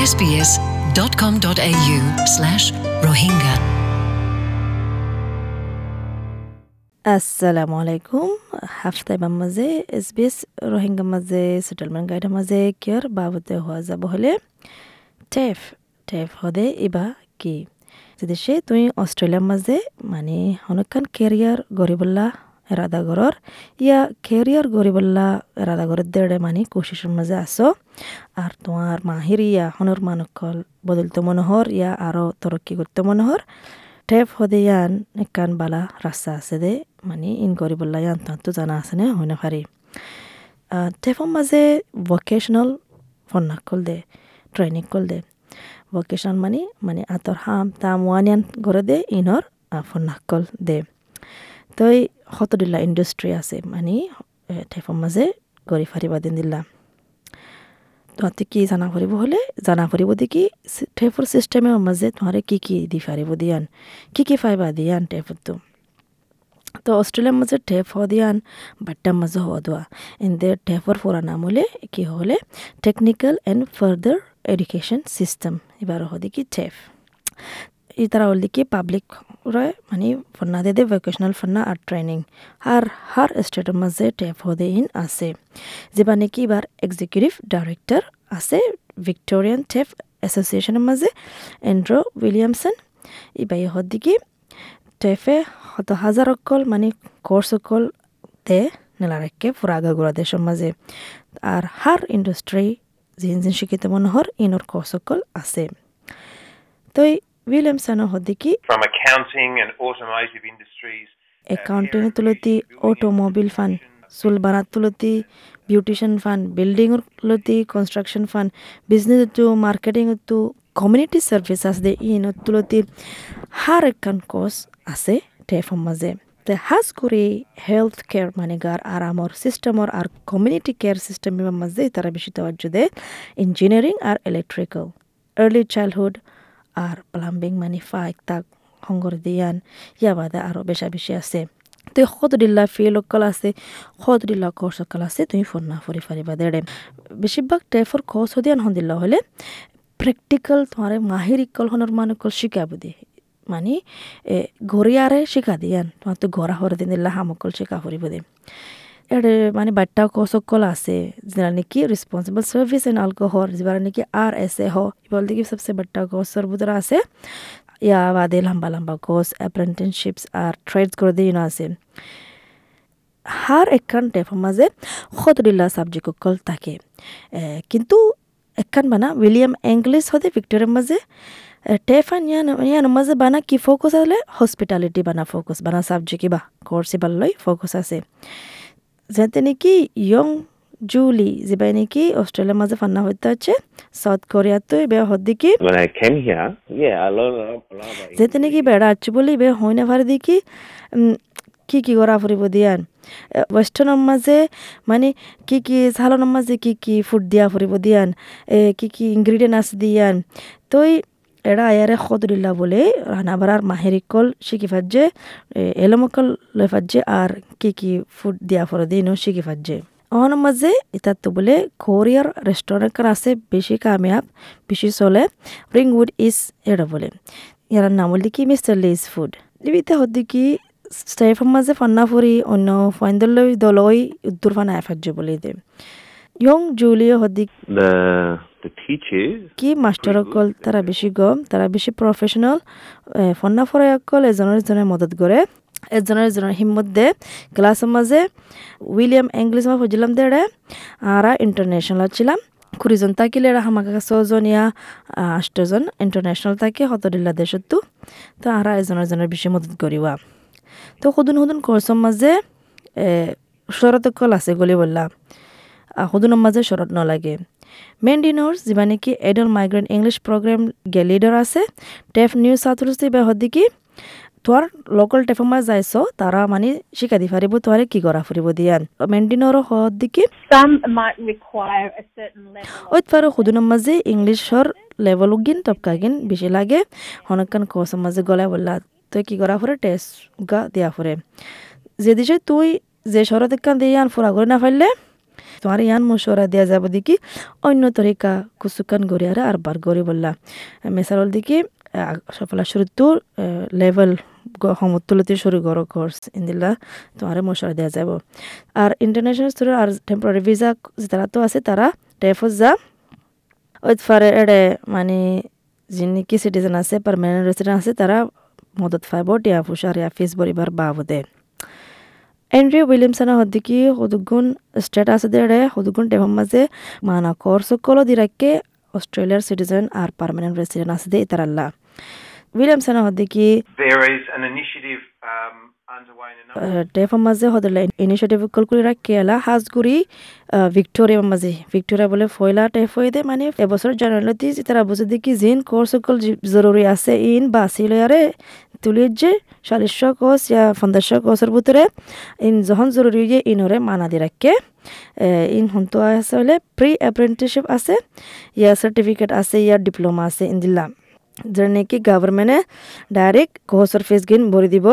sbs.com.au slash rohingya. আসসালামু আলাইকুম হাফতাইবার মাঝে এছ বি এছ ৰোহিংগাৰ মাজে ছেটেলমেণ্ট গাইডৰ মাজে কিয়ৰ বাবদে হোৱা যাব হ'লে টেফ টেফ হদে ইবা কি সে তুই অস্ট্রেলিয়ার মাঝে মানে অনেকখান কেরিয়ার গরিবল্লা এরাদা গরর ইয়া কেরিয়ার গরিবল্লা এরাদা গরের দেড়ে মানে কোশিসের মাঝে আসো আর তোমার মাহির ইয়া হনর মানকল বদলতে মনোহর ইয়া আরও তরক্কি করতে মনোহর টেপ হদে ইয়ান একান বালা রাস্তা আছে দে মানে ইন গরিবল্লা ইয়ান তো জানা আছে না হইনা পারি টেপর মাঝে ভকেশনাল ফন্নাকল দে ট্রেনিং কল দে ভকেশনাল মানে মানে আতর হাম তাম ওয়ানিয়ান গড়ে দে ইনর ফন্নাকল দে তই হতদিল্লা ইণ্ডাষ্ট্ৰি আছে মানে টেপৰ মাজে গৰি ফাৰিব দিন দিলা তহঁতে কি জানা ফুৰিব হ'লে, জানা ফুৰিব দি কি টেপৰ ছিষ্টেমৰ মাজে তোমাৰে কি কি দি ফাৰিব দিয়ান, কি কি ফাইবা দিয়ান টেপৰটো তো। অস্ট্রেলিয়ার মাঝে টেপ হওয়া দিয়ান বাট্টার মাঝে হওয়া দেওয়া এদের টেপর ফোরা নাম হলে কি হলে technical and further education system এবার হদি কি টেপ ই তারা হল কি পাবলিক রয় মানে ফন্না দে ভোকেশনাল ফন্না আর ট্রেনিং আর হার স্টেটের মাঝে টেপ হদে ইন আছে যেবা নাকি এবার এক্সিকিউটিভ ডাইরেক্টর আছে ভিক্টোরিয়ান টেপ এসোসিয়েশনের মাঝে এন্ড্রো উইলিয়ামসন ইবাই হদ্দিকি টেফে হত হাজার অকল মানে কোর্স অকল দে নেলারেকে ফুরাগা গুড়া দেশের মাঝে আর হার ইন্ডাস্ট্রি জিন জিন শিক্ষিত মনোহর ইনর কোর্স অকল আছে তো উইলিয়ামসন হদ্দিকি from accounting and automotive industries. Accounting তুলতি automobile ফান চুল বানাত তুলতি বিউটিশিয়ান ফান বিল্ডিং তুলতি কনস্ট্রাকশন ফান বিজনেস তো মার্কেটিং তো কমিউনিটি সার্ভিস আছে দে ইন তুলতি হার একখান কোর্স আছে টেফর মাঝে তে হাজ করে হেলথ কেয়ার মানে গার আরামর সিস্টেমর আর কমিউনিটি কেয়ার সিস্টেমের মাঝে তারা বেশি তওয়াজ্য দেয় ইঞ্জিনিয়ারিং আর ইলেকট্রিক্যাল আর্লি চাইল্ডহুড আর প্লাম্বিং মানে ফাইক তাক সংগর দিয়ান, ইয়া বাদে আরও বেশা বেশি আছে। তুই সদরিল্লা ফিলকল আছে সদরিল্লা কৰ্চকল আছে, তুমি ফোন না ফুৰি ফাৰিবা দেৰে বেছিভাগ টাইপৰ কৰ্চ দিয়ান সন্দিল্লা হ'লে প্ৰেক্টিকেল তোমাৰে মাহিৰ ইকলখনৰ মানুহকল শিকাব দিয়ে মানে এ ঘৰিয়াৰে শিকা দিয়ান, তোমার তো ঘৰা হরে দিন দিল্লা হামকল শিকা ফুৰিব দে। এডে মানে বাট্টা কসকল আছে, যারা নাকি রেসপন্সিবল সার্ভিস এন্ড অ্যালকোহল যারা নাকি আর এস এ হ দেখি সবসে বাট্টা কোর্সর বুদরা আছে। ইয়া বাদে লম্বা লম্বা কোর্স অ্যাপ্রেন্টিসশিপস আর ট্রেডস করে দিয়ে আছে। হার একখান টেপৰ মাঝে সতরিল্লা সাবজেক্ট অকল থাকে। কিন্তু একখান বানা উইলিয়াম ইংলিশ হতে ভিক্টোরিয়ার মাঝে টেফান ইয়ান মাঝে বানা কি ফোকাস হলে হসপিটালিটি বানা ফোকাস বানা সাবজেক্ট বা কোর্স এবার ফোকাস আছে। যাতে নাকি ইয়ং জুলি যেবাই নাকি অস্ট্রেলিয়ার মাঝে ফান্না হইতে হচ্ছে সাউথ এবার learned a lot about যেতে নাকি বেড়া আছে বলি বে হয় না দেখি উম, কি কি করা ফুরিব দিয়ান ওয়েস্টার্নের মাঝে মানে কি কি সালনের মাঝে কি কি ফুড দিয়া ফুরিব দিয়ান কি কি ইনগ্রিডিয়েন্ট আছে দিয়ান তই এরা আয়ারে সদরিল্লা বলে রান্না বাড়ার মাহেরিকল শিখি ফাজে এলমকল লই ফাজে আর কি কি ফুড দিয়া ফুরে দিনও শিখি ফাজে অহনের মাঝে ইতার তো বলে, কোরিয়ার রেস্টুরেন্ট আছে বেশি কামিয়াব, বেশি চলে, রিংউড ইস এটা বলে। ইয়ার নাম হল কি, মিস্টার লিজ ফুড। দিবিতে হদ্দি কি স্টাইফের মাঝে ফান্না ফুরি, অন্য ফাইন্দলৈ দলই উদ্দুর ফানা এফাজ্য বলে দে। ইয়ং জুলিও হদ্দি the the teachers. কি মাস্টার অকল তারা বেশি গম তারা বেশি প্রফেশনাল ফন্না ফরাই অকল এজনের এজনের মদত করে। এজনের এজনের হিম্মত দে। ক্লাসের মাঝে উইলিয়াম ইংলিশ মা ফুজিলাম দেড়ে আরা ইন্টারন্যাশনাল ছিলাম। কুড়িজন থাকিলে এরা আমাকে ছজন ইয়া আষ্টজন ইন্টারন্যাশনাল থাকে হতদিল্লা দেশতো তো আরা এজনের এজনের বেশি মদত করিবা। তো সদুন সদুন কোর্সৰ মাঝে ওচৰত অকল আছে গলি বললা সদুনৰ মাঝে শরৎ নলাগে। মেন্ডিনোর্স যিবা নেকি এডল মাইগ্রেন্ট ইংলিশ প্রোগ্রাম গে লিডার আছে টেফ নিউ দিবা হদ্দিকি তোর লোকাল টেফৰ মাঝে যাইছ তারা মানে শিকা দি ফারিব তোরে কি করা ফুরিব দিয়ান certain level ওই পারো সুদুনের মাঝে ইংলিশর লেভেল গিন টপকাগিন বেশি লাগে। হনকান কোর্সের মাঝে গলায় বললা তুই কি করা ফুরে টেস্ট গা দিয়া ফুরে যে দিছে তুই যে শরৎ কান দিয়ে আন ফুরা করে না ফেললে তোমার ইয়ান মশওরা দেওয়া যাব দেখি অন্য তরিকা কুসুকান গড়ি আর বার গড়ি বললা মেসারল দেখি সফলা শুরুতুর লেভেল সমতুলতে শুরু করো কোর্স ইন্দিল্লা তোমার মশওরা দেওয়া যাব আর ইন্টারন্যাশনাল স্টুডেন্ট আর টেম্পোরারি ভিসা যারা তো আছে তারা টেফস যা ওই ফারে এড়ে মানে যিনি কি সিটিজেন আছে পারমানেন্ট রেসিডেন্ট আছে তারা মদত পাইব টিয়া ফুসার ইয়া ফিস ভরিবার বাবদে মানা সিটিজেন আর পারমানেন্ট রেসিডেন্ট আছে দে ইতারাল্লা উইলিয়ামসন হদ্দিকি There is an initiative um, underway in a number টেফম মাঝে হদলে ইনিশিয়েটিভ কল করে রাখি এলা হাজগুড়ি ভিক্টোরিয়া মাঝে ভিক্টোরিয়া বলে ফয়লা টেফ হয়ে দে মানে এবছর জানুয়ারিতে তারা বুঝে দেখি জিন কোর্স সকল জরুরি আছে ইন বাসিলয়ারে তুলির ইয়া পঞ্চাশ কোর্সের ভিতরে ইন যখন জরুরি যে ইনরে মানা দি রাখে ইন হন্তু আছে হলে প্রি অ্যাপ্রেন্টিসশিপ আছে, ইয়া সার্টিফিকেট আছে, ইয়া ডিপ্লোমা আছে, ইন দিলাম যেটা নাকি গভর্নমেন্টে ডাইরেক্ট কোর্সের ফিস গিন ভরি দিব।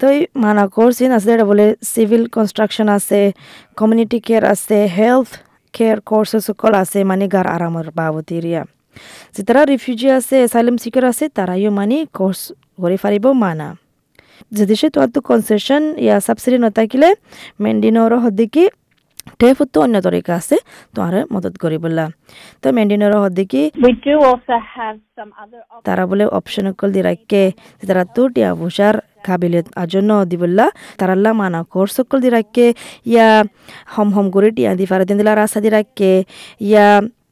তো এই মানা কোর্স ইন আছে, এটা বলে সিভিল কনস্ট্রাকশন আছে কমিউনিটি কেয়ার আছে হেলথ কেয়ার কোর্সেস সকল আছে মানে গার আরামের বাবতি রিয়া। যারা রিফিউজি আছে এসাইলাম সিকার আছে, তারাইও মানে কোর্স মানা যদি সে তোমার তো কনসেশন ইয়া সাবসিডি নথাকিলে মেন্ডিনোর হদ্দিকি টেফতো অন্য তরিকা আছে তোমার মদত করি বললা তো মেন্ডিনোর other options. তারা বলে অপশন কল দি রাখকে তারা তো টিয়া ভূষার কাবিলিয়ত আজন্য দিবল্লা তারাল্লা মানা কোর্স কল দি রাখকে ইয়া হম হম করে টিয়া দি ফারে দিন দিলা রাস্তা দি রাখকে ইয়া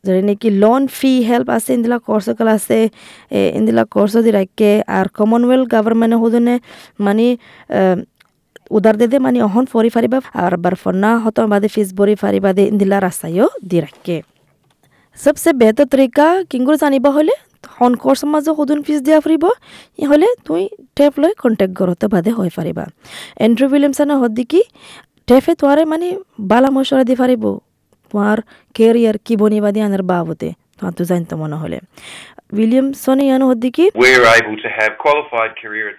যেটা নাকি লোন ফি হেল্প আছে ইন্দিলা কোর্স কল আছে ইন্দিলা কোর্স দি রাখকে আর কমনওয়েলথ গভর্নমেন্ট হুদনে মানে উদার দে মানে অহন ফরি ফারিবা আর বার ফন্না হত বাদে ফিস বরি ফারিবা দে ইন্দিলা রাস্তায়ও দি রাখকে সবচেয়ে বেহতর তরিকা কিংগুর জানিব হলে, হন কোর্স মাঝে সদুন ফিজ দিয়া ফুৰিব হলে তুই টেপ লৈ কণ্টেক্ট ঘৰতে বাদে হৈ পাৰিবা এন্ড্ৰু উইলিয়ামছনে হদ্দিকি টেফে তোৱাৰে মানে বালা মশলা দি পাৰিব তোমার কেরিয়ার কি বনিবা দিয়ে আনার বাবতে? তোমার তো জানতো মনে হলে। উইলিয়ামসনে ইয়ানো qualified career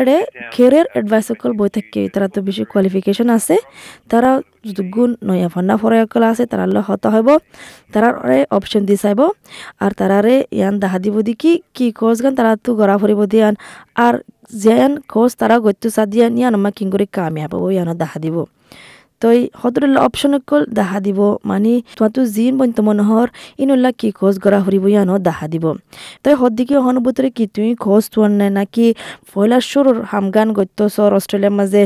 এড়ে কেরিয়ার এডভাইস সকল বই থাকে তারা তো বেশি কোয়ালিফিকেশন আছে। তারা গুণ নয়া ফান্না ফরায়কল আছে তারা হত হইব। তারার অপশন দি চাইব আর তারারে ইয়ান দাহা দিব দি কি কি কোর্স গান তারা তো গড়া ফুরিব দিয়ান আর যেয়ান কোর্স তারা গত্য চা দিয়ান ইয়ান আমার কিং করে কামিয়াব ইয়ানো দাহা দিব। তই সদরুল্লাহ অপশন কল দাহা দিব। মানে তোমার তো জিন বন্ত মনোহর ইনুল্লাহ কি খোঁজ গড়া হরিব ইয়ানো, দাহা দিব। তই সদ্দিকে অনুভূতরে কি তুই খোঁজ তোয়ার নে নাকি ফয়লার সুর হামগান গত্য সর অস্ট্রেলিয়ার মাঝে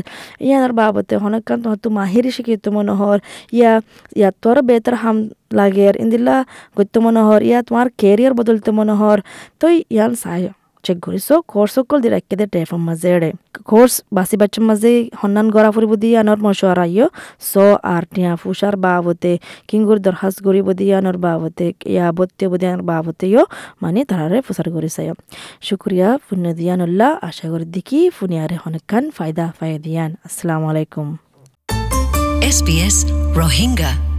ইয়ানার বাবতে হনকান তোমার তো মাহিরি শিখিত মনোহর ইয়া ইয়া তোর বেতার হাম লাগে। ইন্দিল্লা গত্য মনোহর ইয়া তোমার কেরিয়ার বদলতে মনোহর তই ইয়ান চাই। চেক কৰিছো কোৰ্চ অকল দি ৰাখি দে টেফৰ মাজেৰে কোৰ্চ বাচি বাচ্চাৰ মাজে সন্ধান কৰা ফুৰিব দি আনৰ মচুৱাৰ আইয়। চ আর টিয়া ফুসার বাবতে কিংগুর দরখাস্ত করিব দিয়ে আনোর বাবতে, ইয়া বত্তে বদি আনোর বাবতেও মানে তারারে ফুসার করে চাই শুক্রিয়া পুণ্য দিয়ানুল্লাহ আশা করি দেখি ফুনিয়ারে অনেকখান ফায়দা ফায় দিয়ান আসসালামু আলাইকুম। SBS Rohingya